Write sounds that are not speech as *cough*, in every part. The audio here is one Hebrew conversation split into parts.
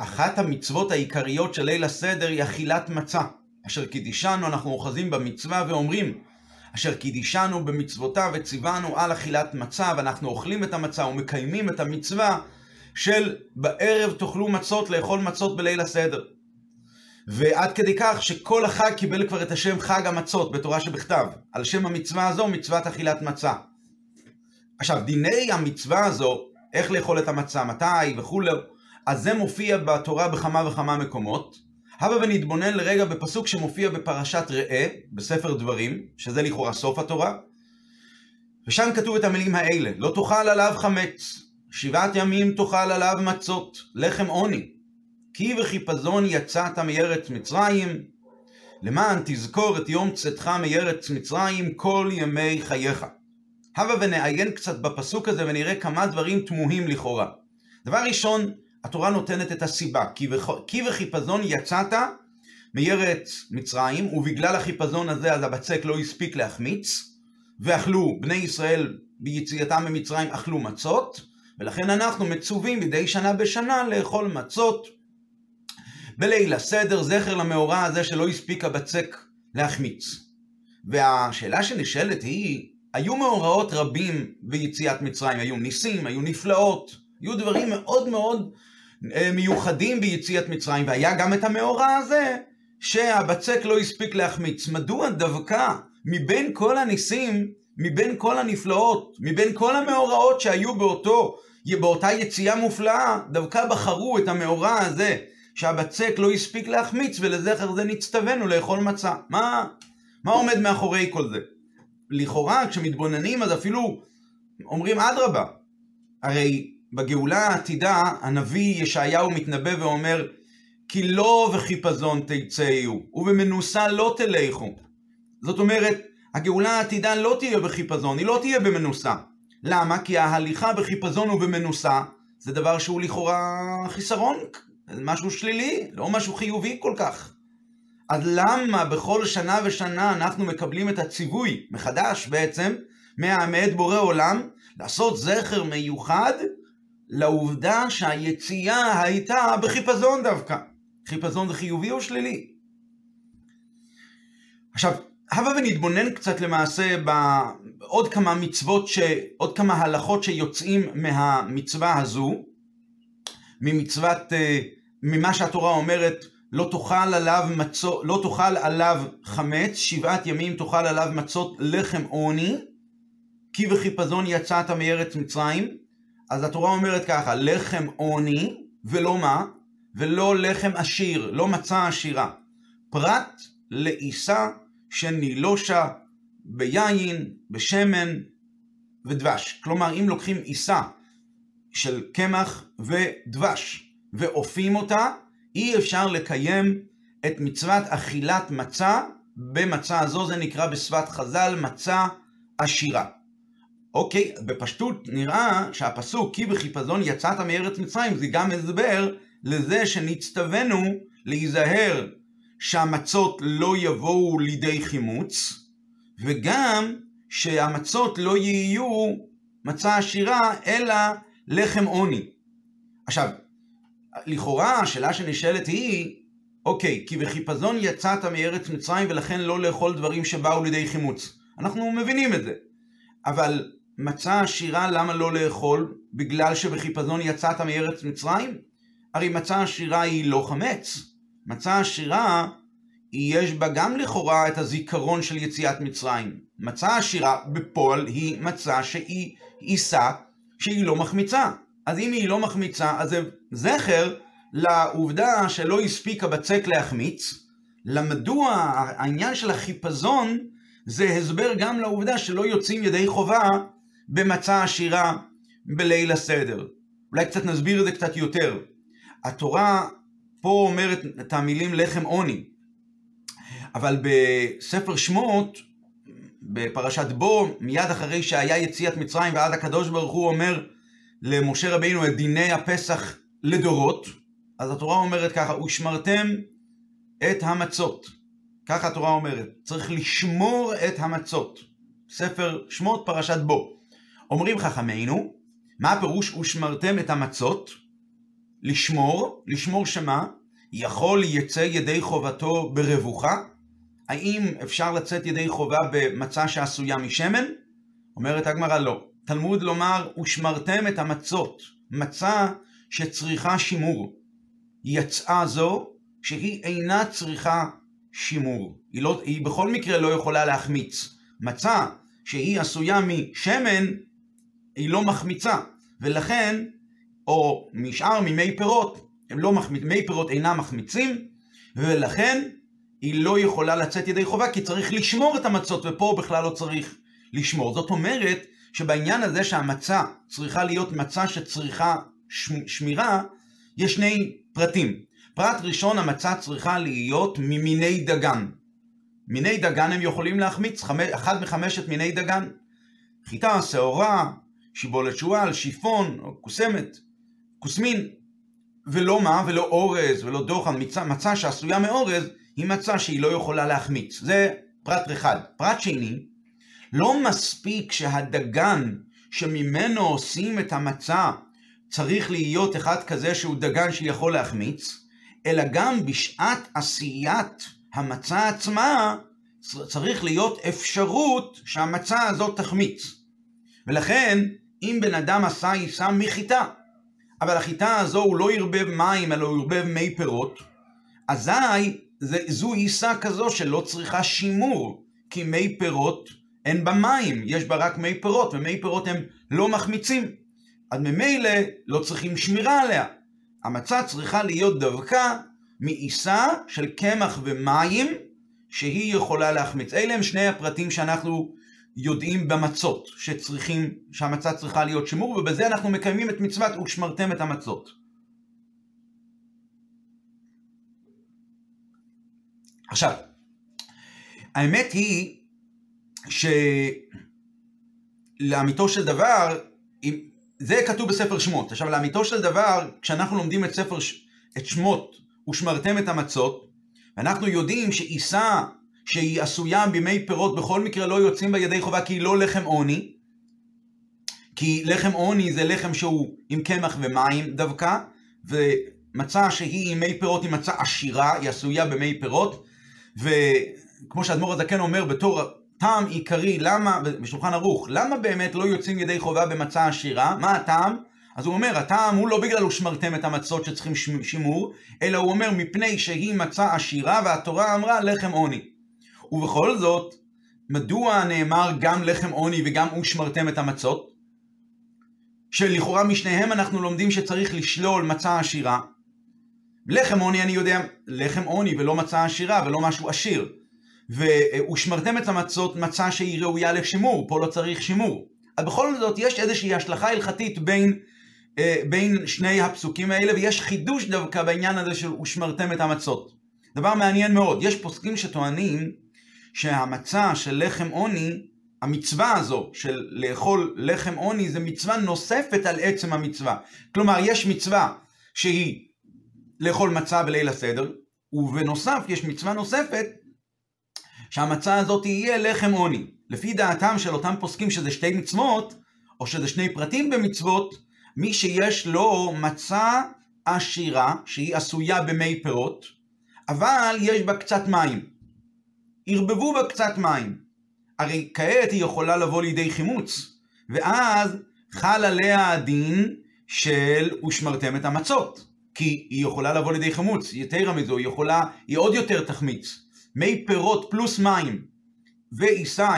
אחת המצוות העיקריות של ליל הסדר היא אכילת מצה. אשר קידישנו אנחנו אוחזים במצווה ואומרים, אשר קידישנו במצוותיו וציוונו על אכילת מצה, ואנחנו אוכלים את המצה ומקיימים את המצווה של בערב תאכלו מצות, לאכול מצות בליל הסדר. ועד כדי כך שכל החג קיבל כבר את השם חג המצות בתורה שבכתב, על שם המצווה הזו, מצוות אכילת מצה. עכשיו, דיני המצווה הזו, איך לאכול את המצה, מתי וכולי, אז זה מופיע בתורה בכמה וכמה מקומות. הבה ונתבונן לרגע בפסוק שמופיע בפרשת ראה, בספר דברים, שזה לכאורה סוף התורה, ושם כתוב את המילים האלה, לא תאכל עליו חמץ, שבעת ימים תאכל עליו מצות, לחם עוני, כי וחיפזון יצאת מארץ מצרים, למען תזכור את יום צאתך מארץ מצרים כל ימי חייך. הבה ונעיין קצת בפסוק הזה ונראה כמה דברים תמוהים לכאורה. דבר ראשון, התורה נותנת את הסיבה, כי וחיפזון יצאת מארץ מצרים, ובגלל החיפזון הזה אז הבצק לא הספיק להחמיץ, ואכלו, בני ישראל ביציאתם ממצרים אכלו מצות, ולכן אנחנו מצווים מדי שנה בשנה לאכול מצות. בליל הסדר, זכר למאורע הזה שלא הספיק הבצק להחמיץ. והשאלה שנשאלת היא, היו מאורעות רבים ביציאת מצרים, היו ניסים, היו נפלאות, היו דברים מאוד מאוד אה, מיוחדים ביציאת מצרים, והיה גם את המאורע הזה שהבצק לא הספיק להחמיץ. מדוע דווקא מבין כל הניסים, מבין כל הנפלאות, מבין כל המאורעות שהיו באותו, באותה יציאה מופלאה, דווקא בחרו את המאורע הזה שהבצק לא הספיק להחמיץ ולזכר זה נצטווינו לאכול מצה. מה, מה עומד מאחורי כל זה? לכאורה כשמתבוננים אז אפילו אומרים אדרבה. הרי בגאולה העתידה הנביא ישעיהו מתנבא ואומר כי לא וחיפזון תצאו ובמנוסה לא תלכו. זאת אומרת הגאולה העתידה לא תהיה בחיפזון, היא לא תהיה במנוסה. למה? כי ההליכה בחיפזון ובמנוסה זה דבר שהוא לכאורה חיסרון משהו שלילי, לא משהו חיובי כל כך. אז למה בכל שנה ושנה אנחנו מקבלים את הציווי, מחדש בעצם, מאת בורא עולם, לעשות זכר מיוחד לעובדה שהיציאה הייתה בחיפזון דווקא. חיפזון זה חיובי או שלילי? עכשיו, הבה ונתבונן קצת למעשה בעוד כמה מצוות, ש... עוד כמה הלכות שיוצאים מהמצווה הזו, ממצוות אה, ממה שהתורה אומרת, לא תאכל עליו מצות, לא תאכל עליו חמץ, שבעת ימים תאכל עליו מצות לחם עוני, כי וחיפזון יצאת מארץ מצרים. אז התורה אומרת ככה, לחם עוני, ולא מה? ולא לחם עשיר, לא מצה עשירה. פרט לעיסה שנילושה ביין, בשמן ודבש. כלומר, אם לוקחים עיסה של קמח ודבש, ואופים אותה, אי אפשר לקיים את מצוות אכילת מצה במצה הזו, זה נקרא בשפת חז"ל מצה עשירה. אוקיי, בפשטות נראה שהפסוק כי בחיפזון יצאת מארץ מצרים זה גם הסבר לזה שנצטווינו להיזהר שהמצות לא יבואו לידי חימוץ, וגם שהמצות לא יהיו מצה עשירה, אלא לחם עוני. עכשיו, לכאורה השאלה שנשאלת היא, אוקיי, כי בחיפזון יצאת מארץ מצרים ולכן לא לאכול דברים שבאו לידי חימוץ. אנחנו מבינים את זה. אבל מצה עשירה למה לא לאכול? בגלל שבחיפזון יצאת מארץ מצרים? הרי מצה עשירה היא לא חמץ. מצה עשירה, יש בה גם לכאורה את הזיכרון של יציאת מצרים. מצה עשירה בפועל היא מצה שהיא עיסה שהיא לא מחמיצה. אז אם היא לא מחמיצה, אז זה זכר לעובדה שלא הספיק הבצק להחמיץ, למדוע העניין של החיפזון זה הסבר גם לעובדה שלא יוצאים ידי חובה במצה עשירה בליל הסדר. אולי קצת נסביר את זה קצת יותר. התורה פה אומרת את המילים לחם עוני, אבל בספר שמות, בפרשת בו, מיד אחרי שהיה יציאת מצרים ועד הקדוש ברוך הוא אומר למשה רבינו את דיני הפסח לדורות, אז התורה אומרת ככה, ושמרתם את המצות. ככה התורה אומרת, צריך לשמור את המצות. ספר שמות פרשת בו. אומרים חכמינו, מה הפירוש ושמרתם את המצות? לשמור, לשמור שמה? יכול יצא ידי חובתו ברבוכה? האם אפשר לצאת ידי חובה במצה שעשויה משמן? אומרת הגמרא לא. תלמוד לומר, ושמרתם את המצות, מצה שצריכה שימור. יצאה זו שהיא אינה צריכה שימור. היא, לא, היא בכל מקרה לא יכולה להחמיץ. מצה שהיא עשויה משמן, היא לא מחמיצה. ולכן, או משאר ממי פירות, הם לא מחמיצ... מי פירות אינם מחמיצים, ולכן היא לא יכולה לצאת ידי חובה, כי צריך לשמור את המצות, ופה בכלל לא צריך לשמור. זאת אומרת, שבעניין הזה שהמצה צריכה להיות מצה שצריכה שמירה, יש שני פרטים. פרט ראשון, המצה צריכה להיות ממיני דגן. מיני דגן הם יכולים להחמיץ, אחד מחמשת מיני דגן. חיטה, שעורה, שיבולת שועל, שיפון, או קוסמת, כוסמין. ולא מה, ולא אורז, ולא דוחן, מצה, מצה שעשויה מאורז, היא מצה שהיא לא יכולה להחמיץ. זה פרט אחד. פרט שני, לא מספיק שהדגן שממנו עושים את המצה צריך להיות אחד כזה שהוא דגן שיכול להחמיץ, אלא גם בשעת עשיית המצה עצמה צריך להיות אפשרות שהמצה הזאת תחמיץ. ולכן, אם בן אדם עשה עיסה מחיטה, אבל החיטה הזו הוא לא ערבב מים, אלא הוא ערבב מי פירות, אזי זו עיסה כזו שלא צריכה שימור, כי מי פירות אין בה מים, יש בה רק מי פירות, ומי פירות הם לא מחמיצים. אז ממילא לא צריכים שמירה עליה. המצה צריכה להיות דווקא מעיסה של קמח ומים שהיא יכולה להחמיץ. אלה הם שני הפרטים שאנחנו יודעים במצות, שצריכים, שהמצה צריכה להיות שימור, ובזה אנחנו מקיימים את מצוות ושמרתם את המצות. עכשיו, האמת היא שלאמיתו של דבר, זה כתוב בספר שמות. עכשיו, לאמיתו של דבר, כשאנחנו לומדים את ספר, את שמות, ושמרתם את המצות, ואנחנו יודעים שעיסה שהיא עשויה בימי פירות בכל מקרה לא יוצאים בה ידי חובה כי היא לא לחם עוני, כי לחם עוני זה לחם שהוא עם קמח ומים דווקא, ומצה שהיא עם מי פירות היא מצה עשירה, היא עשויה במי פירות, וכמו שאדמו"ר הזקן אומר בתור טעם עיקרי, למה, בשולחן ערוך, למה באמת לא יוצאים ידי חובה במצה עשירה? מה הטעם? אז הוא אומר, הטעם הוא לא בגלל ושמרתם את המצות שצריכים שימור, אלא הוא אומר מפני שהיא מצה עשירה והתורה אמרה לחם עוני. ובכל זאת, מדוע נאמר גם לחם עוני וגם ושמרתם את המצות? שלכאורה משניהם אנחנו לומדים שצריך לשלול מצה עשירה. לחם עוני אני יודע, לחם עוני ולא מצה עשירה ולא משהו עשיר. ושמרתם את המצות מצה שהיא ראויה לשימור, פה לא צריך שימור. אז בכל זאת יש איזושהי השלכה הלכתית בין, אה, בין שני הפסוקים האלה, ויש חידוש דווקא בעניין הזה של ושמרתם את המצות. דבר מעניין מאוד, יש פוסקים שטוענים שהמצה של לחם עוני, המצווה הזו של לאכול לחם עוני זה מצווה נוספת על עצם המצווה. כלומר, יש מצווה שהיא לאכול מצה בליל הסדר, ובנוסף יש מצווה נוספת שהמצה הזאת תהיה לחם עוני. לפי דעתם של אותם פוסקים שזה שתי מצוות, או שזה שני פרטים במצוות, מי שיש לו מצה עשירה, שהיא עשויה במי פירות, אבל יש בה קצת מים. ערבבו בה קצת מים. הרי כעת היא יכולה לבוא לידי חימוץ, ואז חל עליה הדין של ושמרתם את המצות. כי היא יכולה לבוא לידי חימוץ, יתרה מזו, היא יכולה, היא עוד יותר תחמיץ. מי פירות פלוס מים ועיסה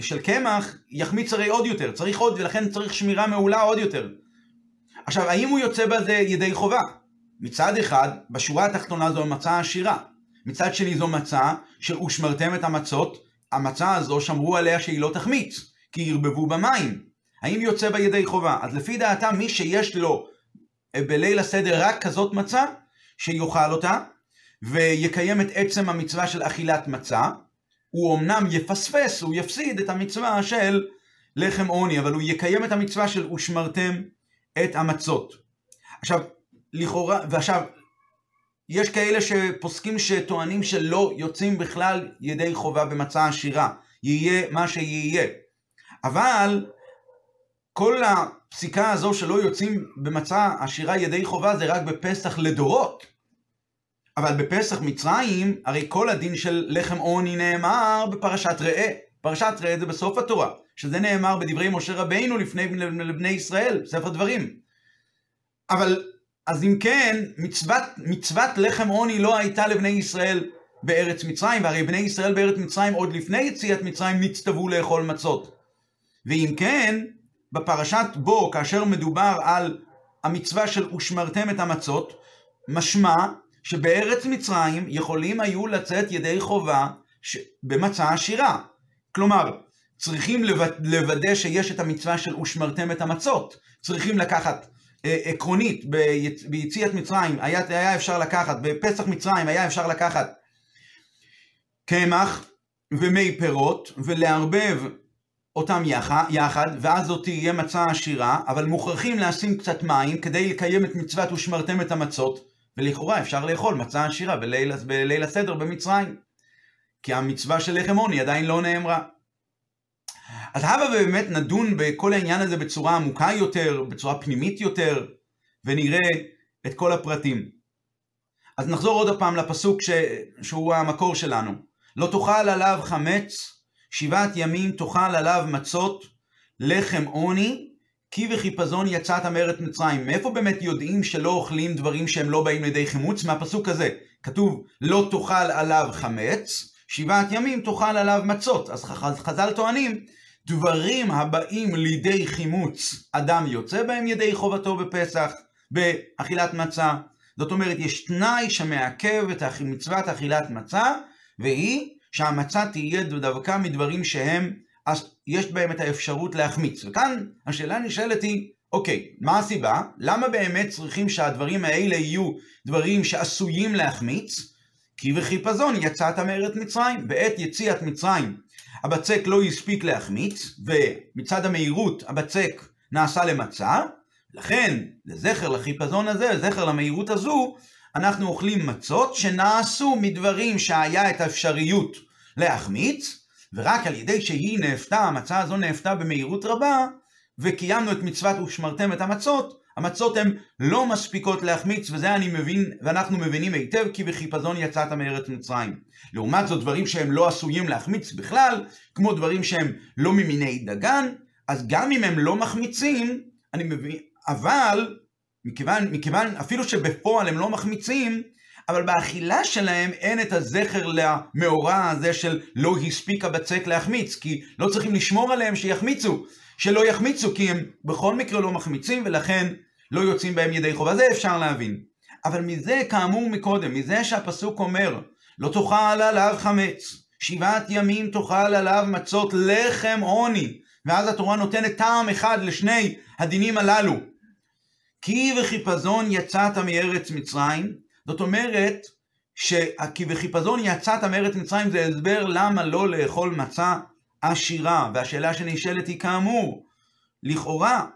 של קמח יחמיץ הרי עוד יותר, צריך עוד ולכן צריך שמירה מעולה עוד יותר. עכשיו, האם הוא יוצא בזה ידי חובה? מצד אחד, בשורה התחתונה זו מצה עשירה. מצד שני זו מצה של ושמרתם את המצות, המצה הזו שמרו עליה שהיא לא תחמיץ, כי ערבבו במים. האם יוצא בה ידי חובה? אז לפי דעתם, מי שיש לו אה, בליל הסדר רק כזאת מצה, שיאכל אותה, ויקיים את עצם המצווה של אכילת מצה, הוא אמנם יפספס, הוא יפסיד את המצווה של לחם עוני, אבל הוא יקיים את המצווה של ושמרתם את המצות. עכשיו, לכאורה, ועכשיו, יש כאלה שפוסקים שטוענים שלא יוצאים בכלל ידי חובה במצה עשירה, יהיה מה שיהיה. אבל כל הפסיקה הזו שלא יוצאים במצה עשירה ידי חובה זה רק בפסח לדורות. אבל בפסח מצרים, הרי כל הדין של לחם עוני נאמר בפרשת ראה. פרשת ראה זה בסוף התורה, שזה נאמר בדברי משה רבינו לפני לבני ישראל, ספר דברים. אבל, אז אם כן, מצוות, מצוות לחם עוני לא הייתה לבני ישראל בארץ מצרים, והרי בני ישראל בארץ מצרים עוד לפני יציאת מצרים נצטוו לאכול מצות. ואם כן, בפרשת בו, כאשר מדובר על המצווה של ושמרתם את המצות, משמע שבארץ מצרים יכולים היו לצאת ידי חובה ש... במצה עשירה. כלומר, צריכים לוודא שיש את המצווה של ושמרתם את המצות. צריכים לקחת עקרונית, ביצ... ביציאת מצרים היה, היה אפשר לקחת, בפסח מצרים היה אפשר לקחת קמח ומי פירות ולערבב אותם יחד, ואז זאת תהיה מצה עשירה, אבל מוכרחים לשים קצת מים כדי לקיים את מצוות ושמרתם את המצות, ולכאורה אפשר לאכול מצה עשירה בליל, בליל הסדר במצרים. כי המצווה של לחם עוני עדיין לא נאמרה. אז הבה באמת נדון בכל העניין הזה בצורה עמוקה יותר, בצורה פנימית יותר, ונראה את כל הפרטים. אז נחזור עוד פעם לפסוק ש... שהוא המקור שלנו. לא תאכל עליו חמץ שבעת ימים תאכל עליו מצות, לחם עוני, כי וחיפזון יצאת מארץ מצרים. מאיפה באמת יודעים שלא אוכלים דברים שהם לא באים לידי חימוץ? מהפסוק הזה. כתוב, לא תאכל עליו חמץ, שבעת ימים תאכל עליו מצות. אז חז"ל טוענים, דברים הבאים לידי חימוץ, אדם יוצא בהם ידי חובתו בפסח, באכילת מצה. זאת אומרת, יש תנאי שמעכב את מצוות אכילת מצה, והיא שהמצה תהיה דווקא מדברים שהם, יש בהם את האפשרות להחמיץ. וכאן השאלה נשאלת היא, אוקיי, מה הסיבה? למה באמת צריכים שהדברים האלה יהיו דברים שעשויים להחמיץ? כי וחיפזון יצאת מארץ מצרים. בעת יציאת מצרים הבצק לא הספיק להחמיץ, ומצד המהירות הבצק נעשה למצה, לכן, לזכר לחיפזון הזה, לזכר למהירות הזו, אנחנו אוכלים מצות שנעשו מדברים שהיה את האפשריות להחמיץ, ורק על ידי שהיא נאפתה, המצה הזו נאפתה במהירות רבה, וקיימנו את מצוות ושמרתם את המצות, המצות הן לא מספיקות להחמיץ, וזה אני מבין, ואנחנו מבינים היטב, כי בחיפזון יצאת מארץ מצרים. לעומת זאת, דברים שהם לא עשויים להחמיץ בכלל, כמו דברים שהם לא ממיני דגן, אז גם אם הם לא מחמיצים, אני מבין, אבל מכיוון, מכיוון אפילו שבפועל הם לא מחמיצים, אבל באכילה שלהם אין את הזכר למאורע הזה של לא הספיק הבצק להחמיץ, כי לא צריכים לשמור עליהם שיחמיצו, שלא יחמיצו, כי הם בכל מקרה לא מחמיצים ולכן לא יוצאים בהם ידי חובה, זה אפשר להבין. אבל מזה, כאמור מקודם, מזה שהפסוק אומר, לא תאכל עליו חמץ, שבעת ימים תאכל עליו מצות לחם עוני, ואז התורה נותנת טעם אחד לשני הדינים הללו, כי וחיפזון יצאת מארץ מצרים, זאת אומרת שכי וחיפזון יצאת מארץ מצרים זה הסבר למה לא לאכול מצה עשירה, והשאלה שנשאלת היא כאמור, לכאורה,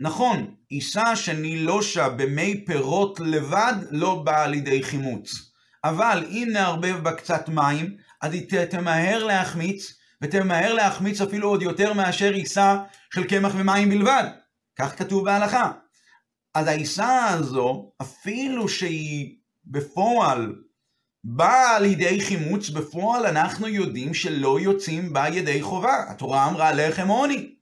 נכון, עיסה שנילושה במי פירות לבד לא באה לידי חימוץ, אבל אם נערבב בה קצת מים, אז היא תמהר להחמיץ, ותמהר להחמיץ אפילו עוד יותר מאשר עיסה של קמח ומים בלבד. כך כתוב בהלכה. אז העיסה הזו, אפילו שהיא בפועל באה לידי חימוץ, בפועל אנחנו יודעים שלא יוצאים בה ידי חובה. התורה אמרה לחם עוני.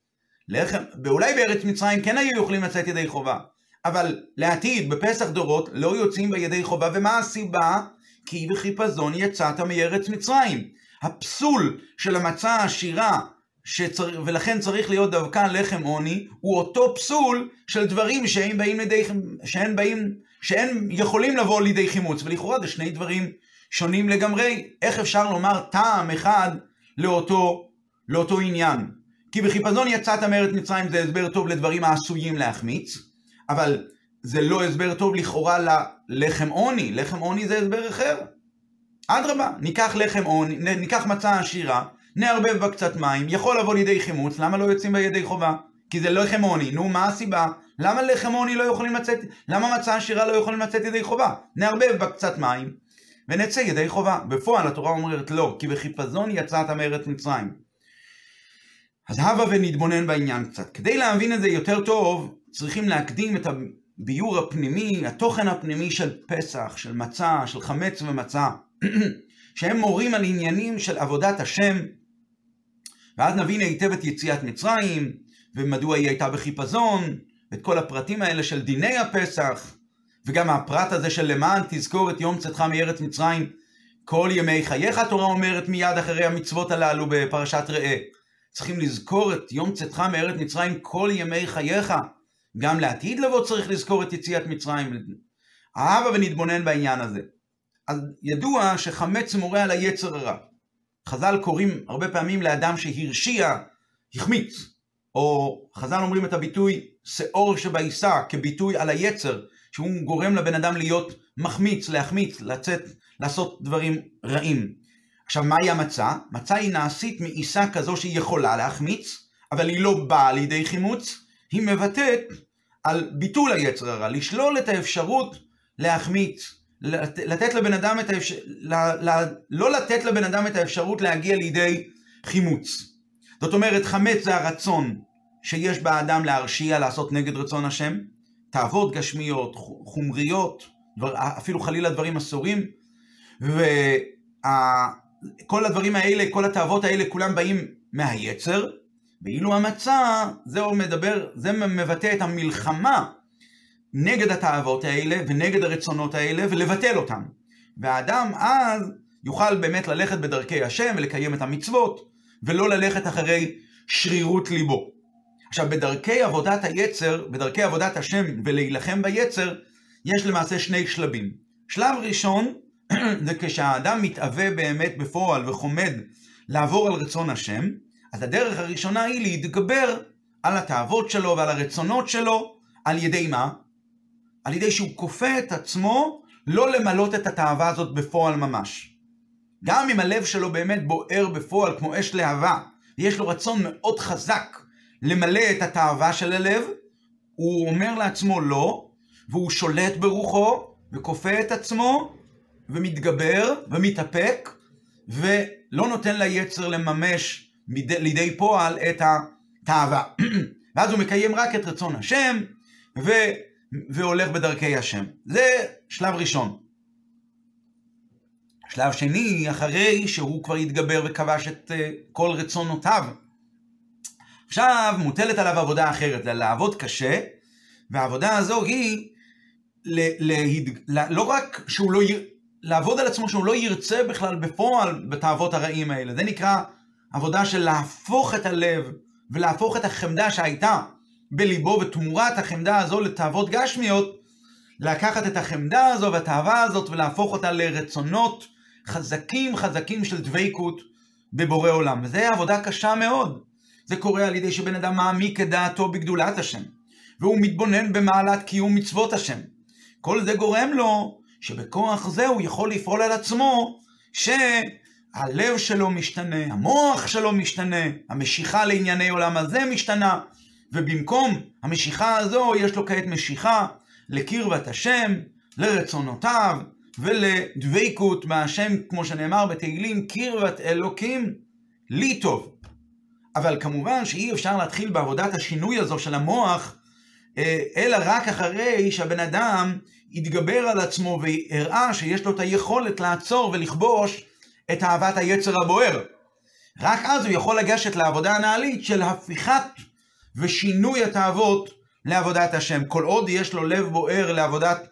לחם, ואולי בארץ מצרים כן היו יכולים לצאת ידי חובה. אבל לעתיד, בפסח דורות, לא יוצאים בה ידי חובה, ומה הסיבה? כי בחיפזון יצאת מארץ מצרים. הפסול של המצה העשירה שצר... ולכן צריך להיות דווקא לחם עוני, הוא אותו פסול של דברים שהם באים לידי, שהם באים, שהם יכולים לבוא לידי חימוץ, ולכאורה זה שני דברים שונים לגמרי. איך אפשר לומר טעם אחד לאותו, לאותו עניין? כי בחיפזון יצאת מארץ מצרים זה הסבר טוב לדברים העשויים להחמיץ, אבל זה לא הסבר טוב לכאורה ללחם עוני, לחם עוני זה הסבר אחר. אדרבה, ניקח לחם עוני, ניקח מצה עשירה, נערבב בה קצת מים, יכול לבוא לידי חימוץ, למה לא יוצאים בה ידי חובה? כי זה לחם עוני, נו מה הסיבה? למה לחם עוני לא יכולים לצאת, למה מצה עשירה לא יכולים לצאת ידי חובה? נערבב בה קצת מים ונצא ידי חובה. בפועל התורה אומרת לא, כי בחיפזון יצאת מארץ מצרים. אז הבה ונתבונן בעניין קצת. כדי להבין את זה יותר טוב, צריכים להקדים את הביור הפנימי, התוכן הפנימי של פסח, של מצה, של חמץ ומצה, *clears throat* שהם מורים על עניינים של עבודת השם, ואז נבין היטב את יציאת מצרים, ומדוע היא הייתה בחיפזון, ואת כל הפרטים האלה של דיני הפסח, וגם הפרט הזה של למען תזכור את יום צאתך מארץ מצרים, כל ימי חייך התורה אומרת מיד אחרי המצוות הללו בפרשת ראה. צריכים לזכור את יום צאתך מארץ מצרים כל ימי חייך. גם לעתיד לבוא צריך לזכור את יציאת מצרים. אהבה ונתבונן בעניין הזה. אז ידוע שחמץ מורה על היצר הרע. חז"ל קוראים הרבה פעמים לאדם שהרשיע, החמיץ. או חז"ל אומרים את הביטוי שאור שבעיסה כביטוי על היצר, שהוא גורם לבן אדם להיות מחמיץ, להחמיץ, לצאת, לעשות דברים רעים. עכשיו, מהי המצה? מצה היא נעשית מעיסה כזו שהיא יכולה להחמיץ, אבל היא לא באה לידי חימוץ, היא מבטאת על ביטול היצר הרע, לשלול את האפשרות להחמיץ, לתת לבן אדם את האפשרות, לא לתת לבן אדם את האפשרות להגיע לידי חימוץ. זאת אומרת, חמץ זה הרצון שיש באדם להרשיע, לעשות נגד רצון השם, תאוות גשמיות, חומריות, אפילו חלילה דברים אסורים, וכל הדברים האלה, כל התאוות האלה, כולם באים מהיצר, ואילו המצה, זה מדבר, זה מבטא את המלחמה נגד התאוות האלה ונגד הרצונות האלה ולבטל אותם. והאדם אז יוכל באמת ללכת בדרכי השם ולקיים את המצוות, ולא ללכת אחרי שרירות ליבו. עכשיו, בדרכי עבודת היצר, בדרכי עבודת השם ולהילחם ביצר, יש למעשה שני שלבים. שלב ראשון, *clears throat* זה כשהאדם מתאווה באמת בפועל וחומד לעבור על רצון השם, אז הדרך הראשונה היא להתגבר על התאוות שלו ועל הרצונות שלו, על ידי מה? על ידי שהוא כופה את עצמו לא למלות את התאווה הזאת בפועל ממש. גם אם הלב שלו באמת בוער בפועל כמו אש להבה, ויש לו רצון מאוד חזק למלא את התאווה של הלב, הוא אומר לעצמו לא, והוא שולט ברוחו, וכופה את עצמו, ומתגבר, ומתאפק, ולא נותן ליצר לממש לידי פועל את התאווה. *clears throat* ואז הוא מקיים רק את רצון השם, ו... והולך בדרכי השם. זה שלב ראשון. שלב שני, אחרי שהוא כבר התגבר וכבש את uh, כל רצונותיו, עכשיו מוטלת עליו עבודה אחרת, לעבוד קשה, והעבודה הזו היא להד... לא רק שהוא לא, י... לעבוד על עצמו שהוא לא ירצה בכלל בפועל בתאוות הרעים האלה, זה נקרא עבודה של להפוך את הלב ולהפוך את החמדה שהייתה בליבו ותמורת החמדה הזו לתאוות גשמיות, לקחת את החמדה הזו והתאווה הזאת ולהפוך אותה לרצונות חזקים חזקים של דבקות בבורא עולם. וזו עבודה קשה מאוד. זה קורה על ידי שבן אדם מעמיק את דעתו בגדולת השם, והוא מתבונן במעלת קיום מצוות השם. כל זה גורם לו שבכוח זה הוא יכול לפעול על עצמו שהלב שלו משתנה, המוח שלו משתנה, המשיכה לענייני עולם הזה משתנה, ובמקום המשיכה הזו יש לו כעת משיכה לקרבת השם, לרצונותיו ולדבקות מהשם, כמו שנאמר בתהילים, קרבת אלוקים לי טוב. אבל כמובן שאי אפשר להתחיל בעבודת השינוי הזו של המוח, אלא רק אחרי שהבן אדם יתגבר על עצמו והראה שיש לו את היכולת לעצור ולכבוש את אהבת היצר הבוער. רק אז הוא יכול לגשת לעבודה הנעלית של הפיכת ושינוי התאוות לעבודת השם. כל עוד יש לו לב בוער לעבודת,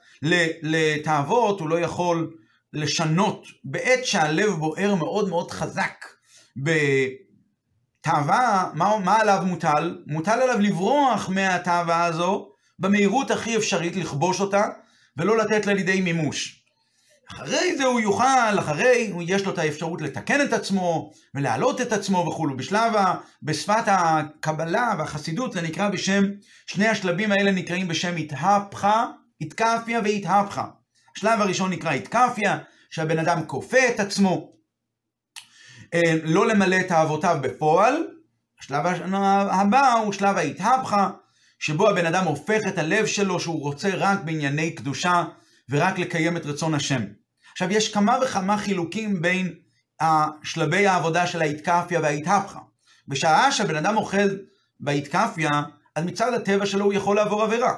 לתאוות, הוא לא יכול לשנות. בעת שהלב בוער מאוד מאוד חזק בתאווה, מה, מה עליו מוטל? מוטל עליו לברוח מהתאווה הזו במהירות הכי אפשרית, לכבוש אותה, ולא לתת לה לידי מימוש. אחרי זה הוא יוכל, אחרי, יש לו את האפשרות לתקן את עצמו ולהעלות את עצמו וכולו. בשלב, ה, בשפת הקבלה והחסידות זה נקרא בשם, שני השלבים האלה נקראים בשם התהפכה, התקפיה והתהפכה. השלב הראשון נקרא התקפיה, שהבן אדם כופה את עצמו, לא למלא את אהבותיו בפועל. השלב הבא הוא שלב ההתהפכה, שבו הבן אדם הופך את הלב שלו שהוא רוצה רק בענייני קדושה ורק לקיים את רצון השם. עכשיו, יש כמה וכמה חילוקים בין שלבי העבודה של האיתקפיה והאיתהפכה. בשעה שהבן אדם אוכל באיתקפיה, אז מצד הטבע שלו הוא יכול לעבור עבירה.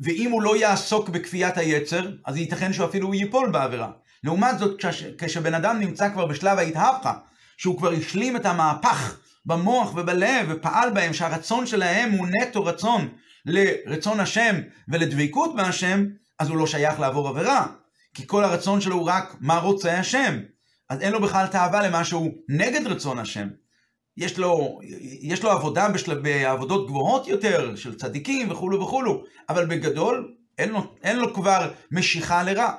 ואם הוא לא יעסוק בכפיית היצר, אז ייתכן שהוא אפילו ייפול בעבירה. לעומת זאת, כש, כשבן אדם נמצא כבר בשלב ההתהפכה, שהוא כבר השלים את המהפך במוח ובלב ופעל בהם, שהרצון שלהם הוא נטו רצון לרצון השם ולדבקות בהשם, אז הוא לא שייך לעבור עבירה. כי כל הרצון שלו הוא רק מה רוצה השם. אז אין לו בכלל תאווה למשהו נגד רצון השם. יש לו, יש לו עבודה בשל, בעבודות גבוהות יותר, של צדיקים וכולו וכולו, אבל בגדול אין לו, אין לו כבר משיכה לרע.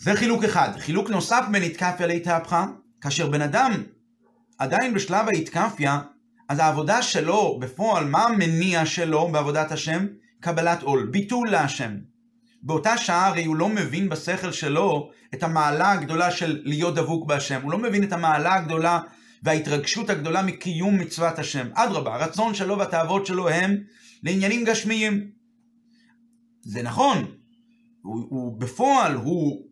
זה חילוק אחד. חילוק נוסף בין התקפיה להתהפכה, כאשר בן אדם עדיין בשלב ההתקפיה, אז העבודה שלו בפועל, מה המניע שלו בעבודת השם? קבלת עול, ביטול להשם. באותה שעה הרי הוא לא מבין בשכל שלו את המעלה הגדולה של להיות דבוק בהשם. הוא לא מבין את המעלה הגדולה וההתרגשות הגדולה מקיום מצוות השם. אדרבה, הרצון שלו והתאוות שלו הם לעניינים גשמיים. זה נכון, הוא, הוא בפועל, הוא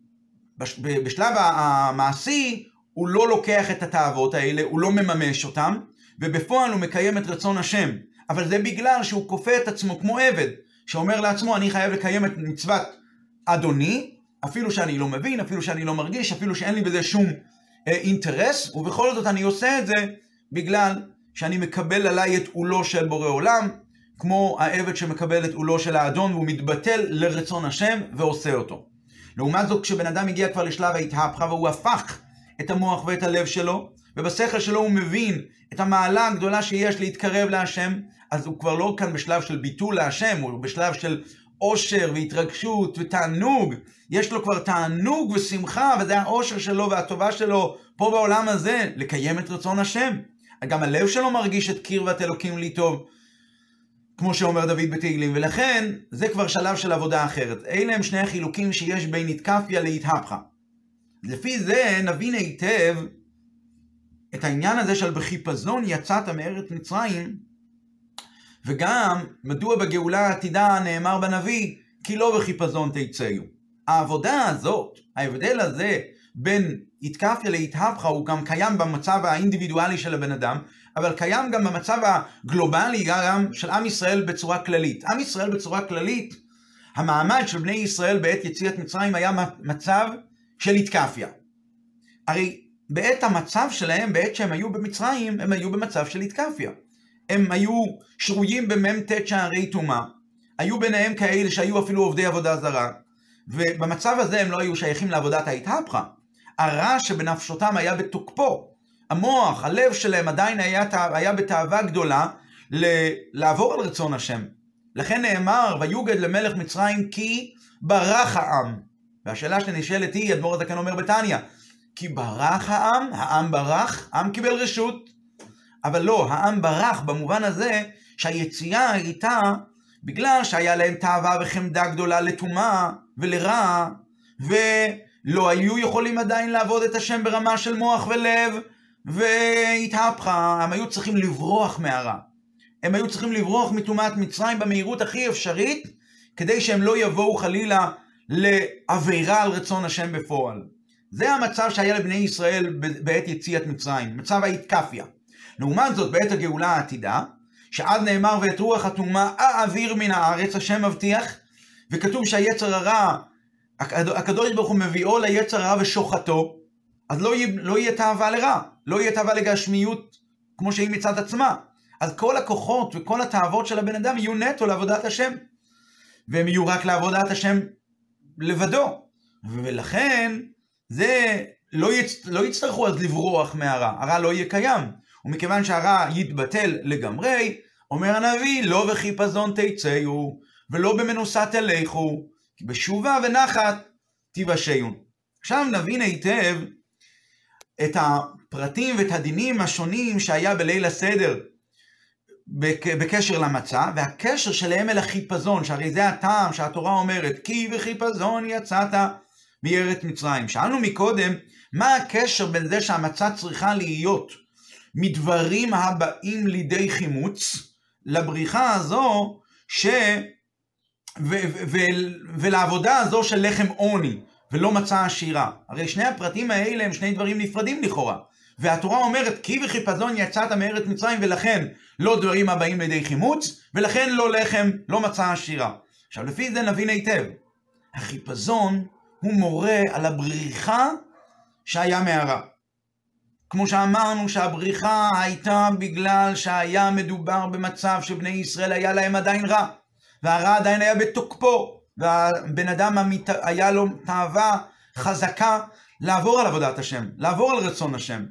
בשלב המעשי, הוא לא לוקח את התאוות האלה, הוא לא מממש אותן, ובפועל הוא מקיים את רצון השם. אבל זה בגלל שהוא כופה את עצמו כמו עבד, שאומר לעצמו, אני חייב לקיים את מצוות אדוני, אפילו שאני לא מבין, אפילו שאני לא מרגיש, אפילו שאין לי בזה שום אה, אינטרס, ובכל זאת אני עושה את זה בגלל שאני מקבל עליי את עולו של בורא עולם, כמו העבד שמקבל את עולו של האדון, והוא מתבטל לרצון השם ועושה אותו. לעומת זאת, כשבן אדם הגיע כבר לשלב ההתהפכה והוא הפך את המוח ואת הלב שלו, ובשכל שלו הוא מבין את המעלה הגדולה שיש להתקרב להשם, אז הוא כבר לא כאן בשלב של ביטול להשם, הוא בשלב של אושר והתרגשות ותענוג. יש לו כבר תענוג ושמחה, וזה האושר שלו והטובה שלו פה בעולם הזה, לקיים את רצון השם. גם הלב שלו מרגיש את קרבת אלוקים לי טוב, כמו שאומר דוד בתהילים, ולכן זה כבר שלב של עבודה אחרת. אלה הם שני החילוקים שיש בין התקפיה להתהפכה. לפי זה נבין היטב את העניין הזה של בחיפזון יצאת מארץ מצרים, וגם מדוע בגאולה העתידה נאמר בנביא, כי לא בחיפזון תצאו. העבודה הזאת, ההבדל הזה בין התקפיה להתהפכה הוא גם קיים במצב האינדיבידואלי של הבן אדם, אבל קיים גם במצב הגלובלי גם של עם ישראל בצורה כללית. עם ישראל בצורה כללית, המעמד של בני ישראל בעת יציאת מצרים היה מצב של התקפיה. הרי בעת המצב שלהם, בעת שהם היו במצרים, הם היו במצב של התקפיה. הם היו שרויים במ"ט שערי טומאה, היו ביניהם כאלה שהיו אפילו עובדי עבודה זרה, ובמצב הזה הם לא היו שייכים לעבודת ההתהפכה. הרע שבנפשותם היה בתוקפו. המוח, הלב שלהם עדיין היה, היה בתאווה גדולה לעבור על רצון השם. לכן נאמר, ויוגד למלך מצרים כי ברח העם. והשאלה שנשאלת היא, אדמו"ר הזקן אומר בתניא, כי ברח העם, העם ברח, העם קיבל רשות. אבל לא, העם ברח במובן הזה שהיציאה הייתה בגלל שהיה להם תאווה וחמדה גדולה לטומאה ולרע, ולא היו יכולים עדיין לעבוד את השם ברמה של מוח ולב, והתהפכה, הם היו צריכים לברוח מהרע. הם היו צריכים לברוח מטומאת מצרים במהירות הכי אפשרית, כדי שהם לא יבואו חלילה לעבירה על רצון השם בפועל. זה המצב שהיה לבני ישראל בעת יציאת מצרים, מצב ההתקפיה. לעומת זאת, בעת הגאולה העתידה, שאז נאמר ואת רוח הטומאה אעביר מן הארץ, השם מבטיח, וכתוב שהיצר הרע, הקדוש ברוך הוא מביאו ליצר הרע ושוחטו, אז לא יהיה, לא יהיה תאווה לרע, לא יהיה תאווה לגשמיות כמו שהיא מצד עצמה. אז כל הכוחות וכל התאוות של הבן אדם יהיו נטו לעבודת השם. והם יהיו רק לעבודת השם לבדו. ולכן, זה, לא, יצ... לא יצטרכו אז לברוח מהרע, הרע לא יהיה קיים. ומכיוון שהרע יתבטל לגמרי, אומר הנביא, לא בחיפזון תצאו, ולא במנוסה תלכו, כי בשובה ונחת תיוושעון. עכשיו נבין היטב את הפרטים ואת הדינים השונים שהיה בליל הסדר בקשר למצה, והקשר שלהם אל החיפזון, שהרי זה הטעם שהתורה אומרת, כי בחיפזון יצאת מארץ מצרים. שאלנו מקודם, מה הקשר בין זה שהמצה צריכה להיות מדברים הבאים לידי חימוץ, לבריחה הזו ש... ו... ו... ו... ולעבודה הזו של לחם עוני, ולא מצה עשירה. הרי שני הפרטים האלה הם שני דברים נפרדים לכאורה. והתורה אומרת, כי וחיפזון יצאת מארץ מצרים, ולכן לא דברים הבאים לידי חימוץ, ולכן לא לחם, לא מצה עשירה. עכשיו, לפי זה נבין היטב. החיפזון הוא מורה על הבריחה שהיה מהרע. כמו שאמרנו שהבריחה הייתה בגלל שהיה מדובר במצב שבני ישראל היה להם עדיין רע, והרע עדיין היה בתוקפו, והבן אדם המת... היה לו תאווה חזקה לעבור על עבודת השם, לעבור על רצון השם.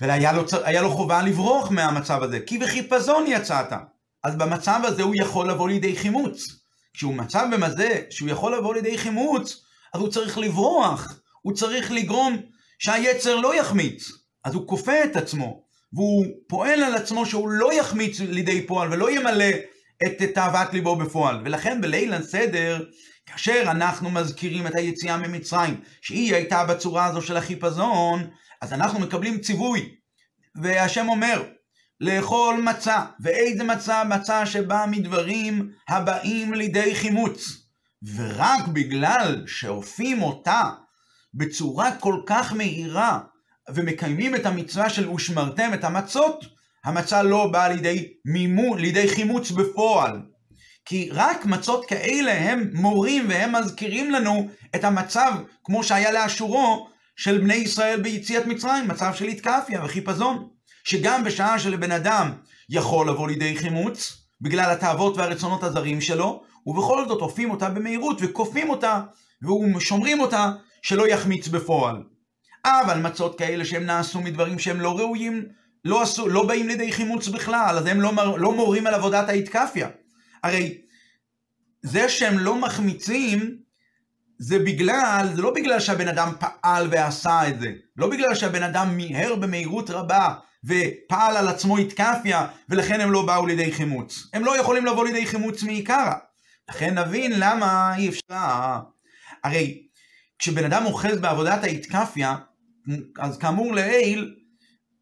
והיה לו, לו חובה לברוח מהמצב הזה, כי בחיפזון יצאת. אז במצב הזה הוא יכול לבוא לידי חימוץ. כשהוא מצב במזה שהוא יכול לבוא לידי חימוץ, אז הוא צריך לברוח, הוא צריך לגרום שהיצר לא יחמיץ. אז הוא כופה את עצמו, והוא פועל על עצמו שהוא לא יחמיץ לידי פועל ולא ימלא את תאוות ליבו בפועל. ולכן בליל הסדר, כאשר אנחנו מזכירים את היציאה ממצרים, שהיא הייתה בצורה הזו של החיפזון, אז אנחנו מקבלים ציווי. והשם אומר, לאכול מצה, ואיזה מצה? מצה שבאה מדברים הבאים לידי חימוץ. ורק בגלל שאופים אותה בצורה כל כך מהירה, ומקיימים את המצווה של ושמרתם את המצות, המצה לא באה לידי מימו, לידי חימוץ בפועל. כי רק מצות כאלה הם מורים והם מזכירים לנו את המצב, כמו שהיה לאשורו, של בני ישראל ביציאת מצרים, מצב של התקפיה וחיפזון. שגם בשעה שלבן אדם יכול לבוא לידי חימוץ, בגלל התאוות והרצונות הזרים שלו, ובכל זאת אופים אותה במהירות וכופים אותה, ושומרים אותה שלא יחמיץ בפועל. אבל מצות כאלה שהם נעשו מדברים שהם לא ראויים, לא, עשו, לא באים לידי חימוץ בכלל, אז הם לא, לא מורים על עבודת ההתקפיה. הרי זה שהם לא מחמיצים, זה בגלל, זה לא בגלל שהבן אדם פעל ועשה את זה, לא בגלל שהבן אדם מיהר במהירות רבה ופעל על עצמו התקפיה, ולכן הם לא באו לידי חימוץ. הם לא יכולים לבוא לידי חימוץ מעיקרא. לכן נבין למה אי אפשר. הרי כשבן אדם אוחז בעבודת ההתקפיה, אז כאמור לעיל,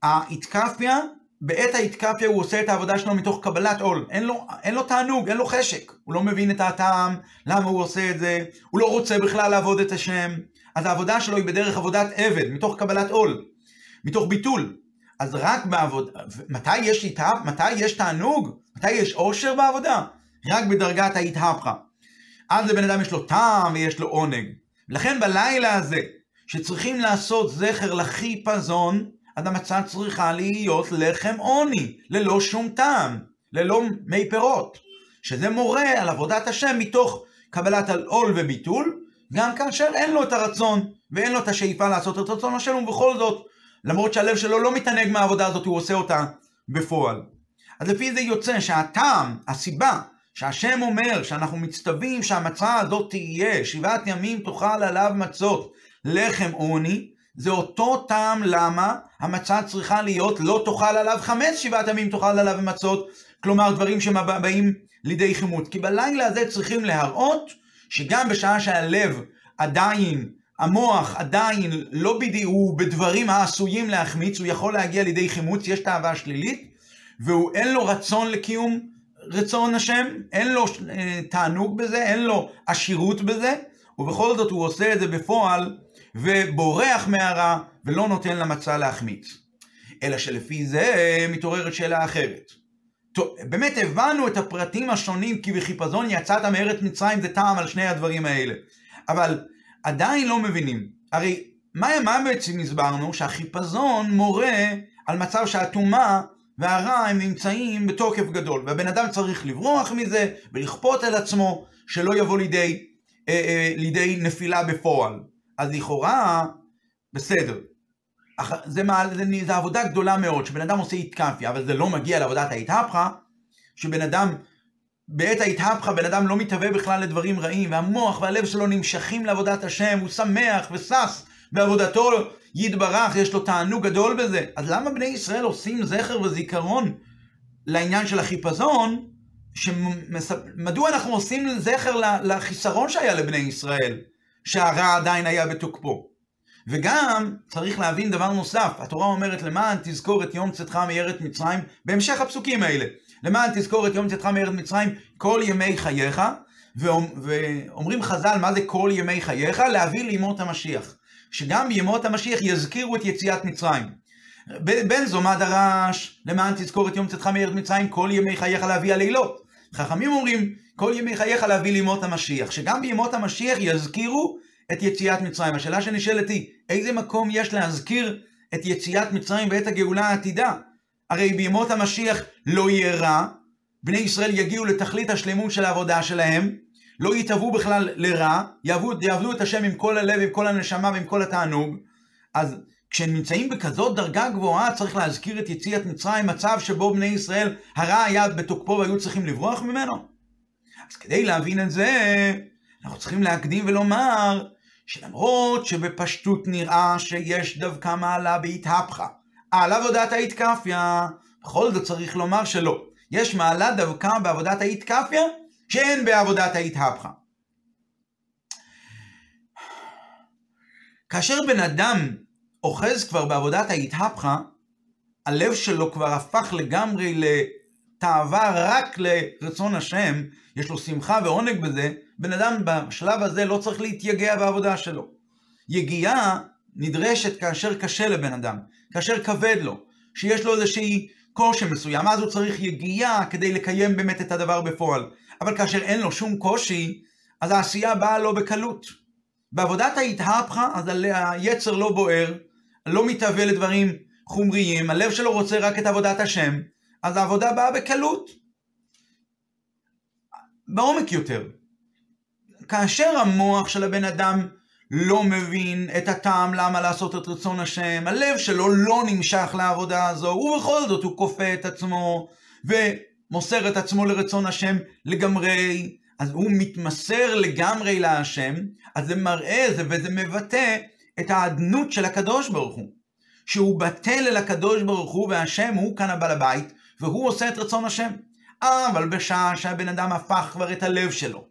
ההתקפיה, בעת ההתקפיה הוא עושה את העבודה שלו מתוך קבלת עול. אין לו, אין לו תענוג, אין לו חשק. הוא לא מבין את הטעם, למה הוא עושה את זה, הוא לא רוצה בכלל לעבוד את השם. אז העבודה שלו היא בדרך עבודת עבד, מתוך קבלת עול, מתוך ביטול. אז רק בעבודה, מתי יש איתה, מתי יש תענוג? מתי יש אושר בעבודה? רק בדרגת ההתהפכה. אז לבן אדם יש לו טעם ויש לו עונג. לכן בלילה הזה, שצריכים לעשות זכר לחיפזון, אז המצה צריכה להיות לחם עוני, ללא שום טעם, ללא מי פירות. שזה מורה על עבודת השם מתוך קבלת על עול וביטול, גם כאשר אין לו את הרצון ואין לו את השאיפה לעשות את רצון השם, ובכל זאת, למרות שהלב שלו לא מתענג מהעבודה הזאת, הוא עושה אותה בפועל. אז לפי זה יוצא שהטעם, הסיבה, שהשם אומר שאנחנו מצטווים שהמצה הזאת תהיה, שבעת ימים תאכל עליו מצות, לחם עוני, זה אותו טעם למה המצה צריכה להיות לא תאכל עליו חמץ, שבעת ימים תאכל עליו מצות, כלומר דברים שבאים לידי חימות. כי בלילה הזה צריכים להראות שגם בשעה שהלב עדיין, המוח עדיין לא בדיוק, בדברים העשויים להחמיץ, הוא יכול להגיע לידי חימוץ, יש תאווה שלילית, ואין לו רצון לקיום רצון השם, אין לו אה, תענוג בזה, אין לו עשירות בזה, ובכל זאת הוא עושה את זה בפועל, ובורח מהרע, ולא נותן למצה להחמיץ. אלא שלפי זה מתעוררת שאלה אחרת. טוב, באמת הבנו את הפרטים השונים כי בחיפזון יצאת מארץ מצרים זה טעם על שני הדברים האלה. אבל עדיין לא מבינים. הרי מה, מה בעצם הסברנו? שהחיפזון מורה על מצב שהטומאה והרע הם נמצאים בתוקף גדול, והבן אדם צריך לברוח מזה ולכפות על עצמו שלא יבוא לידי, אה, אה, לידי נפילה בפועל. אז לכאורה, בסדר. זה, מעל, זה, זה עבודה גדולה מאוד, שבן אדם עושה התקפיה, אבל זה לא מגיע לעבודת ההתהפכה, שבן אדם, בעת ההתהפכה בן אדם לא מתהווה בכלל לדברים רעים, והמוח והלב שלו נמשכים לעבודת השם, הוא שמח ושש בעבודתו יתברך, יש לו תענוג גדול בזה. אז למה בני ישראל עושים זכר וזיכרון לעניין של החיפזון? שמס... מדוע אנחנו עושים זכר לחיסרון שהיה לבני ישראל, שהרע עדיין היה בתוקפו? וגם צריך להבין דבר נוסף, התורה אומרת למען תזכור את יום צאתך מארץ מצרים, בהמשך הפסוקים האלה, למען תזכור את יום צאתך מארץ מצרים כל ימי חייך, ואומרים חז"ל מה זה כל ימי חייך? להביא לימות המשיח. שגם בימות המשיח יזכירו את יציאת מצרים. בן זומד הרש, למען תזכור את יום צאתך מארץ מצרים, כל ימי חייך להביא הלילות. חכמים אומרים, כל ימי חייך להביא לימות המשיח, שגם בימות המשיח יזכירו את יציאת מצרים. השאלה שנשאלת היא, איזה מקום יש להזכיר את יציאת מצרים ואת הגאולה העתידה? הרי בימות המשיח לא יהיה רע, בני ישראל יגיעו לתכלית השלמות של העבודה שלהם, לא יתהוו בכלל לרע, יעבדו, יעבדו את השם עם כל הלב, עם כל הנשמה ועם כל התענוג. אז כשהם נמצאים בכזאת דרגה גבוהה, צריך להזכיר את יציאת מצרים, מצב שבו בני ישראל, הרע היה בתוקפו והיו צריכים לברוח ממנו. אז כדי להבין את זה, אנחנו צריכים להקדים ולומר שלמרות שבפשטות נראה שיש דווקא מעלה בהתהפכה, על עבודת ההתקפיה, בכל זאת צריך לומר שלא. יש מעלה דווקא בעבודת ההתקפיה, שאין בעבודת ההתהפכה. כאשר בן אדם אוחז כבר בעבודת ההתהפכה, הלב שלו כבר הפך לגמרי לתאווה רק לרצון השם, יש לו שמחה ועונג בזה, בן אדם בשלב הזה לא צריך להתייגע בעבודה שלו. יגיעה נדרשת כאשר קשה לבן אדם, כאשר כבד לו, שיש לו איזושהי קושי מסוים, אז הוא צריך יגיעה כדי לקיים באמת את הדבר בפועל. אבל כאשר אין לו שום קושי, אז העשייה באה לו בקלות. בעבודת ההתהפכה, אז היצר לא בוער, לא מתהווה לדברים חומריים, הלב שלו רוצה רק את עבודת השם, אז העבודה באה בקלות. בעומק יותר. כאשר המוח של הבן אדם לא מבין את הטעם למה לעשות את רצון השם, הלב שלו לא נמשך לעבודה הזו, ובכל זאת הוא כופה את עצמו ומוסר את עצמו לרצון השם לגמרי, אז הוא מתמסר לגמרי להשם, אז זה מראה זה וזה מבטא את האדנות של הקדוש ברוך הוא. שהוא בטל אל הקדוש ברוך הוא והשם הוא כאן הבעל הבית והוא עושה את רצון השם. אבל בשעה שהבן אדם הפך כבר את הלב שלו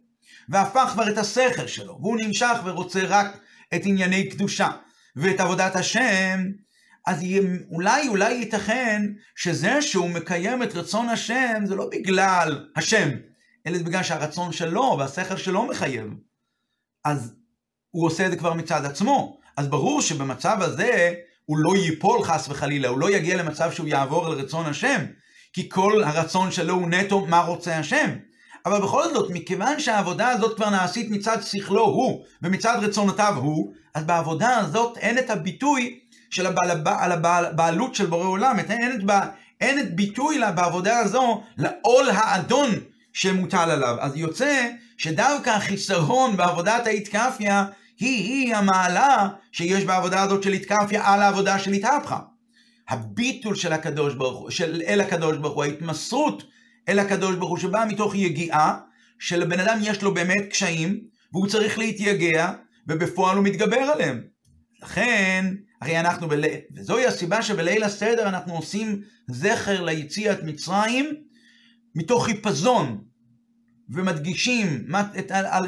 והפך כבר את השכל שלו והוא נמשך ורוצה רק את ענייני קדושה ואת עבודת השם אז אולי אולי ייתכן שזה שהוא מקיים את רצון השם זה לא בגלל השם אלא בגלל שהרצון שלו והשכל שלו מחייב. אז הוא עושה את זה כבר מצד עצמו. אז ברור שבמצב הזה הוא לא ייפול חס וחלילה, הוא לא יגיע למצב שהוא יעבור לרצון השם, כי כל הרצון שלו הוא נטו מה רוצה השם. אבל בכל זאת, מכיוון שהעבודה הזאת כבר נעשית מצד שכלו הוא, ומצד רצונותיו הוא, אז בעבודה הזאת אין את הביטוי של הבעל, על הבעלות של בורא עולם, אין את, אין את ביטוי לה בעבודה הזו לעול האדון שמוטל עליו. אז יוצא שדווקא החיסרון בעבודת ההתקפיה היא-היא המעלה שיש בעבודה הזאת של התקפיה על העבודה של התהפכה. הביטול של הקדוש ברוך הוא, של אל הקדוש ברוך הוא, ההתמסרות אל הקדוש ברוך הוא, שבאה מתוך יגיעה שלבן אדם יש לו באמת קשיים, והוא צריך להתייגע, ובפועל הוא מתגבר עליהם. לכן, הרי אנחנו, בל... וזוהי הסיבה שבליל הסדר אנחנו עושים זכר ליציאת מצרים מתוך חיפזון, ומדגישים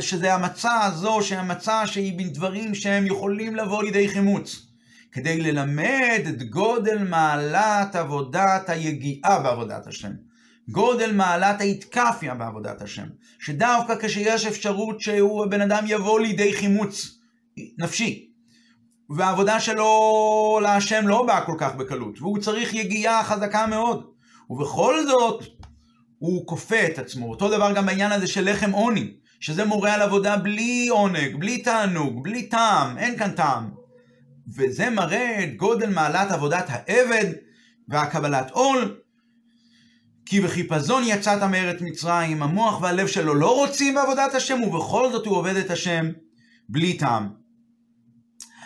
שזה המצע הזו, שהמצע שהיא בין דברים שהם יכולים לבוא לידי חימוץ, כדי ללמד את גודל מעלת עבודת היגיעה בעבודת השם, גודל מעלת ההתקפיה בעבודת השם, שדווקא כשיש אפשרות שהוא, הבן אדם יבוא לידי חימוץ נפשי, והעבודה שלו להשם לא באה כל כך בקלות, והוא צריך יגיעה חזקה מאוד, ובכל זאת, הוא כופה את עצמו. אותו דבר גם בעניין הזה של לחם עוני, שזה מורה על עבודה בלי עונג, בלי תענוג, בלי טעם, אין כאן טעם. וזה מראה את גודל מעלת עבודת העבד והקבלת עול. כי בחיפזון יצאת מארץ מצרים, המוח והלב שלו לא רוצים בעבודת השם, ובכל זאת הוא עובד את השם בלי טעם.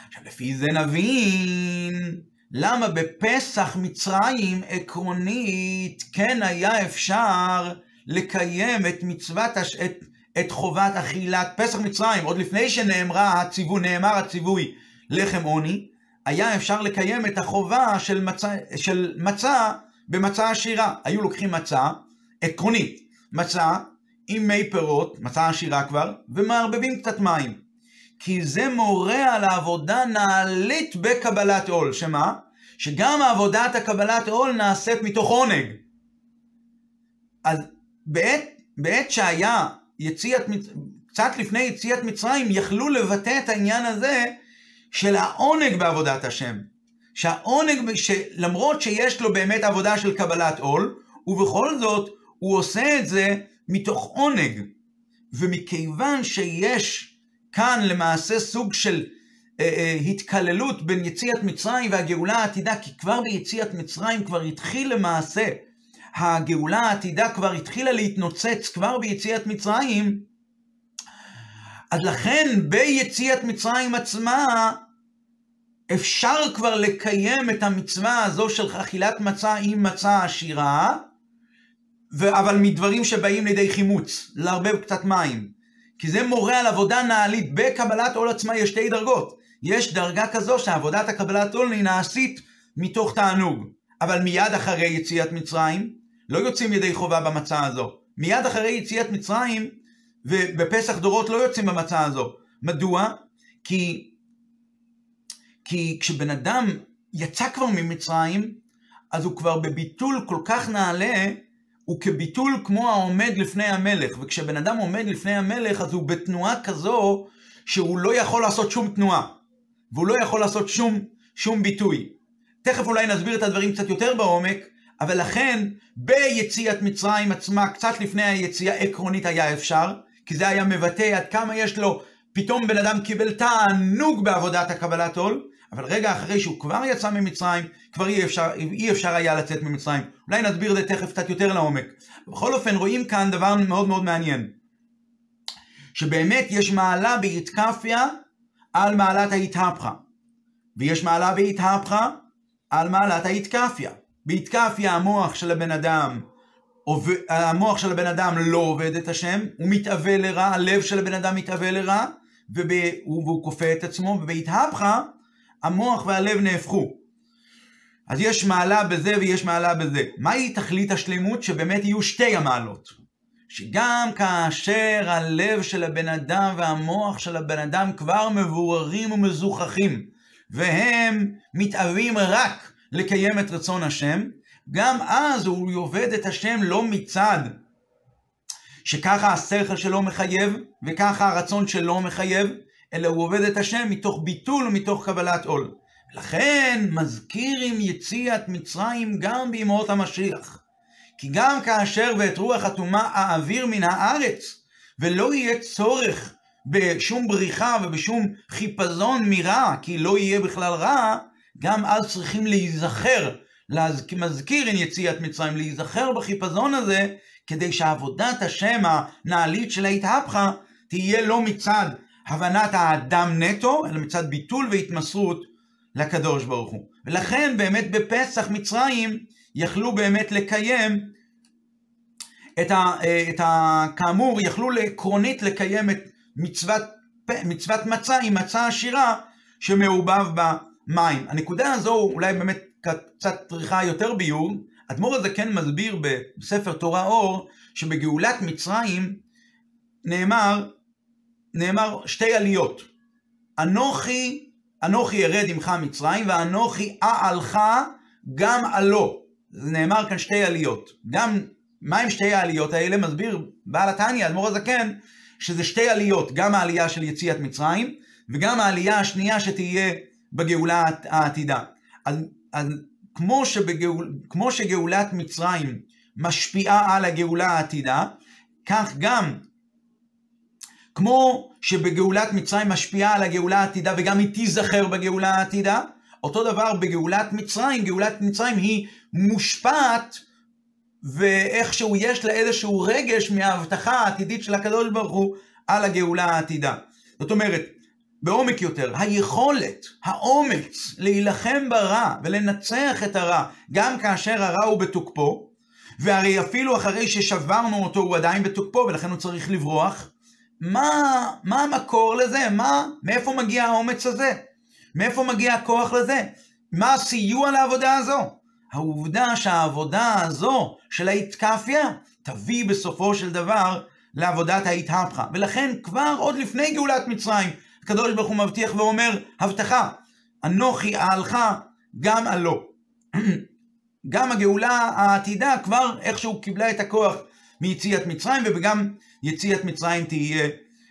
עכשיו, לפי זה נבין למה בפסח מצרים עקרונית כן היה אפשר לקיים את מצוות, הש... את, את חובת אכילת פסח מצרים, עוד לפני שנאמרה הציווי, נאמר הציווי לחם עוני, היה אפשר לקיים את החובה של מצה, של מצה במצה עשירה. היו לוקחים מצה, עקרונית, מצה עם מי פירות, מצה עשירה כבר, ומערבבים קצת מים. כי זה מורה על העבודה נעלית בקבלת עול, שמה? שגם עבודת הקבלת עול נעשית מתוך עונג. אז בעת, בעת שהיה יציאת, קצת לפני יציאת מצרים, יכלו לבטא את העניין הזה של העונג בעבודת השם. שהעונג, שלמרות שיש לו באמת עבודה של קבלת עול, ובכל זאת הוא עושה את זה מתוך עונג. ומכיוון שיש כאן למעשה סוג של אה, אה, התקללות בין יציאת מצרים והגאולה העתידה, כי כבר ביציאת מצרים כבר התחיל למעשה, הגאולה העתידה כבר התחילה להתנוצץ כבר ביציאת מצרים, אז לכן ביציאת מצרים עצמה אפשר כבר לקיים את המצווה הזו של אכילת מצה עם מצה עשירה, ו- אבל מדברים שבאים לידי חימוץ, לערבב קצת מים. כי זה מורה על עבודה נעלית. בקבלת עול עצמה יש שתי דרגות. יש דרגה כזו שעבודת הקבלת עול היא נעשית מתוך תענוג. אבל מיד אחרי יציאת מצרים, לא יוצאים ידי חובה במצה הזו. מיד אחרי יציאת מצרים, ובפסח דורות לא יוצאים במצה הזו. מדוע? כי, כי כשבן אדם יצא כבר ממצרים, אז הוא כבר בביטול כל כך נעלה, הוא כביטול כמו העומד לפני המלך. וכשבן אדם עומד לפני המלך, אז הוא בתנועה כזו שהוא לא יכול לעשות שום תנועה. והוא לא יכול לעשות שום, שום ביטוי. תכף אולי נסביר את הדברים קצת יותר בעומק, אבל לכן ביציאת מצרים עצמה, קצת לפני היציאה עקרונית היה אפשר, כי זה היה מבטא עד כמה יש לו, פתאום בן אדם קיבל תענוג בעבודת הקבלת עול, אבל רגע אחרי שהוא כבר יצא ממצרים, כבר אי אפשר, אי אפשר היה לצאת ממצרים. אולי נסביר את זה תכף קצת יותר לעומק. בכל אופן, רואים כאן דבר מאוד מאוד מעניין. שבאמת יש מעלה בהתקפיה על מעלת ההתהפכה, ויש מעלה בהתהפכה על מעלת ההתקפיה. בהתקפיה המוח של הבן אדם, המוח של הבן אדם לא עובד את השם, הוא מתאווה לרע, הלב של הבן אדם מתאווה לרע, והוא כופה את עצמו, ובהתהפכה המוח והלב נהפכו. אז יש מעלה בזה ויש מעלה בזה. מהי תכלית השלמות? שבאמת יהיו שתי המעלות. שגם כאשר הלב של הבן אדם והמוח של הבן אדם כבר מבוררים ומזוכחים, והם מתאווים רק לקיים את רצון השם, גם אז הוא עובד את השם לא מצד שככה השכל שלו מחייב, וככה הרצון שלו מחייב, אלא הוא עובד את השם מתוך ביטול ומתוך קבלת עול. לכן מזכיר עם יציאת מצרים גם בימות המשיח. כי גם כאשר ואת רוח הטומאה אעביר מן הארץ, ולא יהיה צורך בשום בריחה ובשום חיפזון מרע, כי לא יהיה בכלל רע, גם אז צריכים להיזכר, מזכיר עם יציאת מצרים, להיזכר בחיפזון הזה, כדי שעבודת השם הנעלית של ההתהפכה תהיה לא מצד הבנת האדם נטו, אלא מצד ביטול והתמסרות לקדוש ברוך הוא. ולכן באמת בפסח מצרים יכלו באמת לקיים את ה... את ה כאמור, יכלו עקרונית לקיים את מצוות, מצוות מצה עם מצה עשירה שמעובב במים. הנקודה הזו אולי באמת קצת צריכה יותר ביור. אדמו"ר הזה כן מסביר בספר תורה אור שבגאולת מצרים נאמר נאמר שתי עליות. אנוכי, אנוכי ירד עמך מצרים, ואנוכי אעלך גם עלו. זה נאמר כאן שתי עליות. גם, מה עם שתי העליות האלה? מסביר בעל התניא, אדמו"ר הזקן, שזה שתי עליות, גם העלייה של יציאת מצרים, וגם העלייה השנייה שתהיה בגאולה העתידה. אז, אז כמו, שבגאול, כמו שגאולת מצרים משפיעה על הגאולה העתידה, כך גם כמו שבגאולת מצרים משפיעה על הגאולה העתידה וגם היא תיזכר בגאולה העתידה, אותו דבר בגאולת מצרים, גאולת מצרים היא מושפעת ואיכשהו יש לה איזשהו רגש מההבטחה העתידית של הקדוש ברוך הוא על הגאולה העתידה. זאת אומרת, בעומק יותר, היכולת, האומץ להילחם ברע ולנצח את הרע, גם כאשר הרע הוא בתוקפו, והרי אפילו אחרי ששברנו אותו הוא עדיין בתוקפו ולכן הוא צריך לברוח, מה, מה המקור לזה? מה, מאיפה מגיע האומץ הזה? מאיפה מגיע הכוח לזה? מה הסיוע לעבודה הזו? העובדה שהעבודה הזו של ההתקפיה תביא בסופו של דבר לעבודת ההתהפכה. ולכן כבר עוד לפני גאולת מצרים, הקדוש ברוך הוא מבטיח ואומר, הבטחה, אנוכי אהלך גם עלו. *clears throat* גם הגאולה העתידה כבר איכשהו קיבלה את הכוח מיציאת מצרים, וגם יציאת מצרים תהיה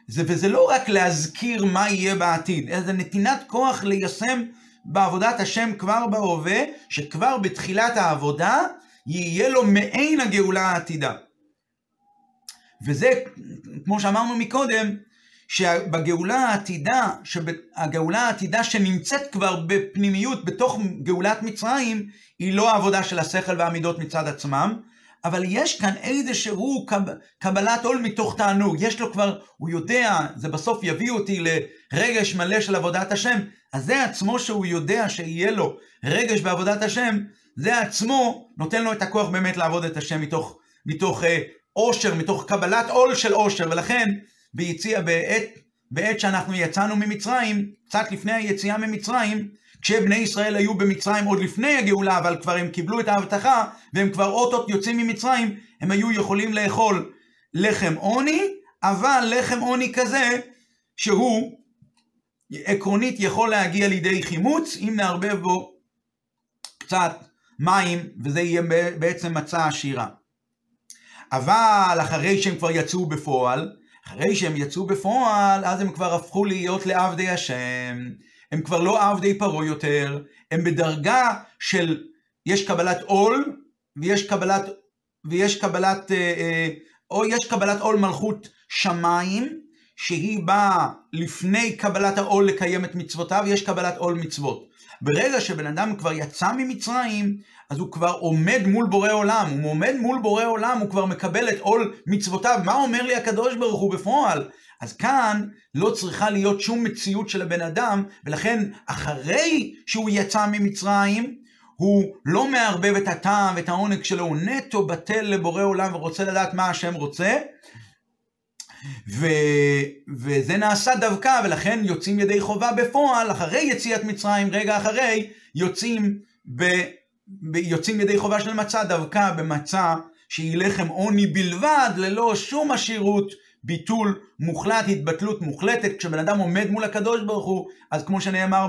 זה, וזה לא רק להזכיר מה יהיה בעתיד, אלא זה נתינת כוח ליישם בעבודת השם כבר בהווה, שכבר בתחילת העבודה יהיה לו מעין הגאולה העתידה. וזה, כמו שאמרנו מקודם, שבגאולה העתידה, שהגאולה העתידה שנמצאת כבר בפנימיות בתוך גאולת מצרים, היא לא העבודה של השכל והמידות מצד עצמם, אבל יש כאן איזשהו קב, קבלת עול מתוך תענוג, יש לו כבר, הוא יודע, זה בסוף יביא אותי לרגש מלא של עבודת השם, אז זה עצמו שהוא יודע שיהיה לו רגש בעבודת השם, זה עצמו נותן לו את הכוח באמת לעבוד את השם מתוך, מתוך אה, עושר, מתוך קבלת עול של עושר, ולכן ביציע, בעת, בעת שאנחנו יצאנו ממצרים, קצת לפני היציאה ממצרים, כשבני ישראל היו במצרים עוד לפני הגאולה, אבל כבר הם קיבלו את ההבטחה, והם כבר אוטוט יוצאים ממצרים, הם היו יכולים לאכול לחם עוני, אבל לחם עוני כזה, שהוא עקרונית יכול להגיע לידי חימוץ, אם נערבב בו קצת מים, וזה יהיה בעצם מצה עשירה. אבל אחרי שהם כבר יצאו בפועל, אחרי שהם יצאו בפועל, אז הם כבר הפכו להיות לעבדי השם. הם כבר לא עבדי פרעה יותר, הם בדרגה של, יש קבלת עול, ויש קבלת, ויש קבלת, אה, אה, או יש קבלת עול מלכות שמיים, שהיא באה לפני קבלת העול לקיים את מצוותיו, יש קבלת עול מצוות. ברגע שבן אדם כבר יצא ממצרים, אז הוא כבר עומד מול בורא עולם. הוא עומד מול בורא עולם, הוא כבר מקבל את עול מצוותיו. מה אומר לי הקדוש ברוך הוא בפועל? אז כאן לא צריכה להיות שום מציאות של הבן אדם, ולכן אחרי שהוא יצא ממצרים, הוא לא מערבב את הטעם ואת העונג שלו, הוא נטו בטל לבורא עולם ורוצה לדעת מה השם רוצה. ו... וזה נעשה דווקא, ולכן יוצאים ידי חובה בפועל, אחרי יציאת מצרים, רגע אחרי, יוצאים, ב... ב... יוצאים ידי חובה של מצה, דווקא במצה שהיא לחם עוני בלבד, ללא שום עשירות, ביטול מוחלט, התבטלות מוחלטת, כשבן אדם עומד מול הקדוש ברוך הוא, אז כמו שנאמר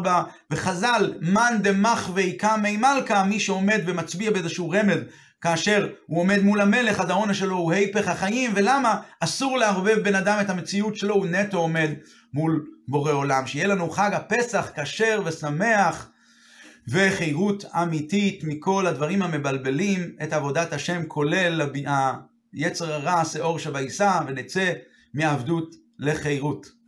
בחז"ל, מאן דמחווי קמי מלכה, מי שעומד ומצביע באיזשהו רמז, כאשר הוא עומד מול המלך, אז העונש שלו הוא היפך החיים, ולמה? אסור לערבב בן אדם את המציאות שלו, הוא נטו עומד מול בורא עולם. שיהיה לנו חג הפסח כשר ושמח. וחירות אמיתית מכל הדברים המבלבלים את עבודת השם, כולל יצר הרע, השאור שבעיסה, ונצא מעבדות לחירות.